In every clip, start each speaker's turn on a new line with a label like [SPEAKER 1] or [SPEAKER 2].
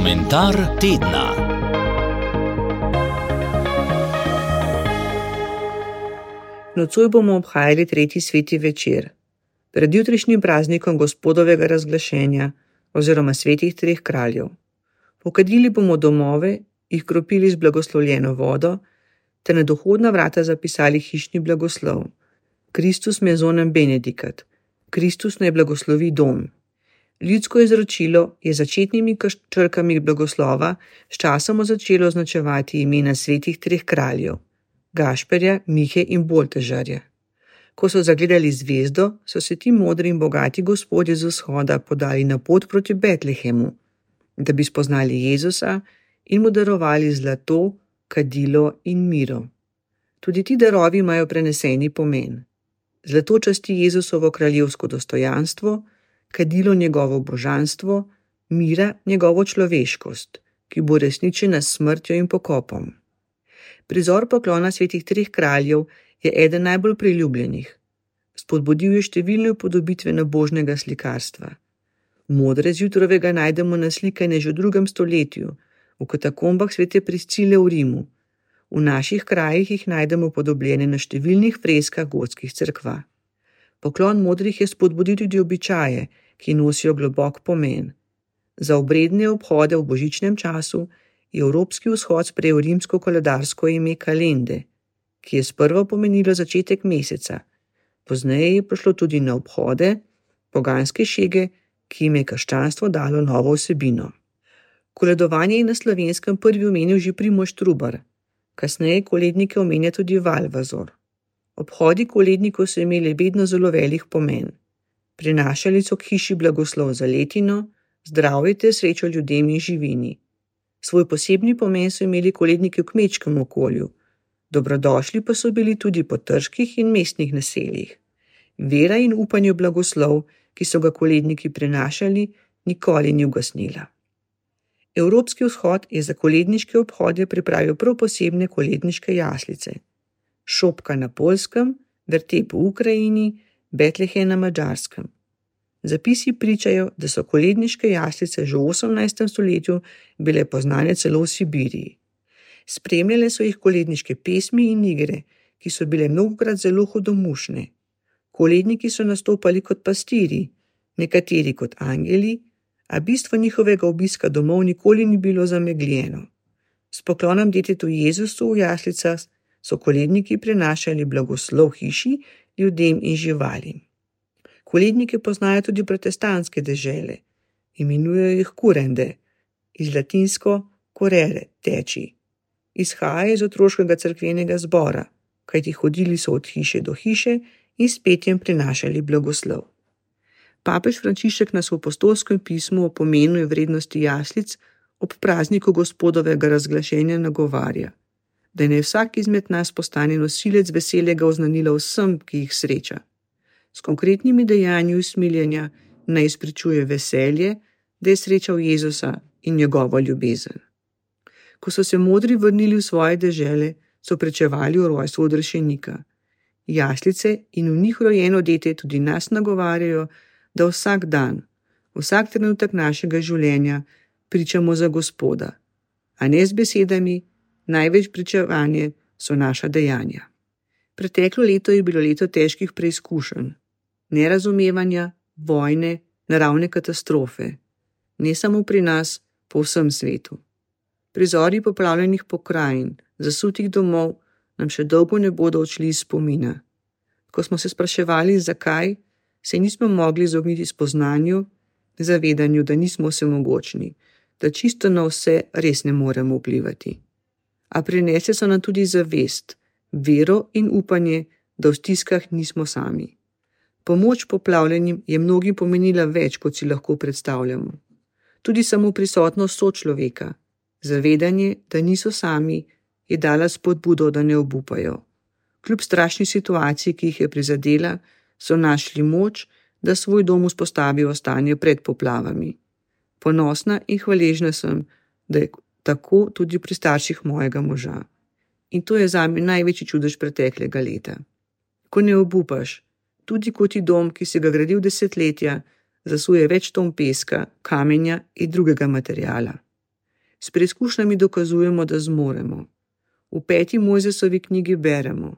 [SPEAKER 1] Komentar tedna. Nocoj bomo obhajali tretji sveti večer, pred jutrišnjim praznikom gospodovega razglašenja oziroma svetih treh kraljev. Pokadili bomo domove, jih kropili z blagoslovljeno vodo, ter na dohodna vrata zapisali hišni blagoslov. Kristus mezonem benedikat, Kristus naj blagoslovi dom. Ljudsko izročilo je začetnimi črkami blagoslova sčasoma začelo označevati imena svetih treh kraljev: Gašperja, Mihe in Boltežarja. Ko so zagledali zvezdo, so se ti modri in bogati gospodje z vzhoda podali na pot proti Betlehemu, da bi spoznali Jezusa in mu darovali zlato, kadilo in miro. Tudi ti darovi imajo preneseni pomen. Zlato časti Jezusovo kraljevsko dostojanstvo, kadilo njegovo božanstvo, mira njegovo človeškost, ki bo resničena s smrtjo in pokopom. Prizor poklona svetih treh kraljev je eden najbolj priljubljenih. Spodbudil je številne upodobitve na božnega slikarstva. Modre zjutrovega najdemo naslikane že v drugem stoletju, v katakombah svete priscile v Rimu. V naših krajih jih najdemo podobljene na številnih freskah gotskih crkva. Poklon modrih je spodbudil tudi običaje, ki nosijo globok pomen. Za obredne obhode v božičnem času je Evropski vzhod sprejel rimsko koledarsko ime kalende, ki je sprva pomenilo začetek meseca, pozneje je prišlo tudi na obhode, poganske šege, ki jim je krščanstvo dalo novo vsebino. Koledovanje je na slovenskem prvi omenil že Primoš Trubar, kasneje kolednike omenja tudi Valvazor. Obhodi kolednikov so imeli vedno zelo velik pomen. Prinašali so k hiši blagoslov za letino, zdravje ter srečo ljudem in živini. Svoj posebni pomen so imeli koledniki v kmečkem okolju, dobrodošli pa so bili tudi po trških in mestnih naseljih. Vera in upanje v blagoslov, ki so ga koledniki prinašali, nikoli ni ugasnila. Evropski vzhod je za koledniške obhode pripravil prav posebne koledniške jaslice. Šopka na polskem, vrtep v Ukrajini, Betlehem na mačarskem. Zapisi pričajo, da so koledniške jaslice že v 18. stoletju bile poznane celo v Sibiriji. Spremljale so jih koledniške pesmi in igre, ki so bile mnogokrat zelo hudomušne. Koledniki so nastopali kot pastiri, nekateri kot angeli, a bistvo njihovega obiska domov nikoli ni bilo zamegljeno. S poklonom detetu Jezusu v jaslicah so koledniki prenašali blagoslov hiši, ljudem in živalim. Kolednike poznajo tudi protestantske dežele, imenujejo jih kurende, iz latinsko korere, teči. Izhaja iz otroškega crkvenega zbora, kajti hodili so od hiše do hiše in s petjem prinašali blagoslov. Papež Frančišek nas v apostolskem pismu o pomenu in vrednosti jaslic ob prazniku gospodovega razglašenja nagovarja, da ne vsak izmed nas postane nosilec veselega oznanila vsem, ki jih sreča. S konkretnimi dejanji usmiljenja naj izpričuje veselje, da je srečal Jezusa in njegovo ljubezen. Ko so se modri vrnili v svoje dežele, so prečevali o rojstvu odrešenika. Jaslice in v njih rojeno dete tudi nas nagovarjajo, da vsak dan, vsak trenutek našega življenja pričamo za Gospoda, a ne z besedami, največ pričevanje so naša dejanja. Preteklo leto je bilo leto težkih preizkušenj, nerazumevanja, vojne, naravne katastrofe, ne samo pri nas, po vsem svetu. Prizori poplavljenih pokrajin, zasutih domov nam še dolgo ne bodo odšli iz spomina. Ko smo se spraševali, zakaj, se nismo mogli izogniti spoznanju, zavedanju, da nismo vsemogočni, da čisto na vse res ne moremo vplivati. A prinese so nam tudi zavest, vero in upanje, da v stiskah nismo sami. Pomoč poplavljenim je mnogim pomenila več, kot si lahko predstavljamo. Tudi samo prisotnost sočloveka, zavedanje, da niso sami, je dala spodbudo, da ne obupajo. Kljub strašni situaciji, ki jih je prizadela, so našli moč, da svoj dom vzpostavijo stanje pred poplavami. Ponosna in hvaležna sem, da je tako tudi pri starših mojega moža. In to je za me največji čudež preteklega leta. Ko ne obupaš, tudi kot ti dom, ki si ga gradil desetletja, zasuje več ton peska, kamenja in drugega materijala. S preizkušnjami dokazujemo, da zmoremo. V peti Mojzesovi knjigi beremo: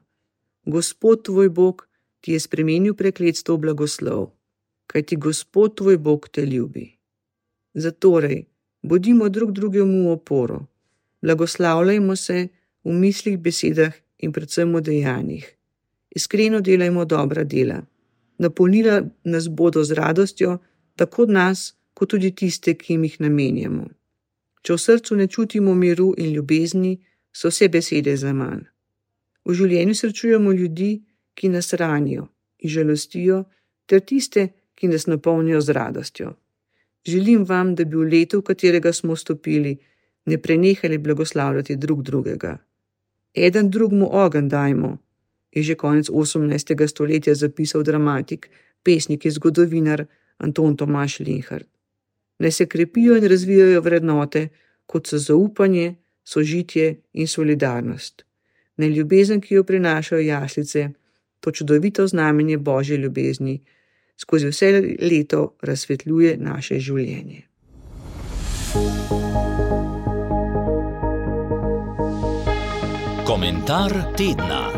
[SPEAKER 1] Gospod tvoj Bog ti je spremenil prekletstvo v blagoslov, kajti Gospod tvoj Bog te ljubi. Zatorej, bodimo drug drugemu v oporo, blagoslavljajmo se v mislih, besedah in predvsem v dejanjih. Iskreno delajmo dobra dela. Napolnila nas bodo z radostjo, tako nas, kot tudi tiste, ki jim jih namenjamo. Če v srcu ne čutimo miru in ljubezni, so vse besede za manj. V življenju srečujemo ljudi, ki nas ranijo in žalostijo, ter tiste, ki nas napolnijo z radostjo. Želim vam, da bi v letu, v katerega smo vstopili, ne prenehali blagoslavljati drug drugega. Eden drugmu ogen dajmo, je že konec 18. stoletja zapisal dramatik, pesnik in zgodovinar Anton Tomaš Linhard. Naj se krepijo in razvijajo vrednote, kot so zaupanje, sožitje in solidarnost. Naj ljubezen, ki jo prinašajo jaslice, to čudovito znamenje božje ljubezni, skozi vse leto razsvetljuje naše življenje.
[SPEAKER 2] Komentar tedna.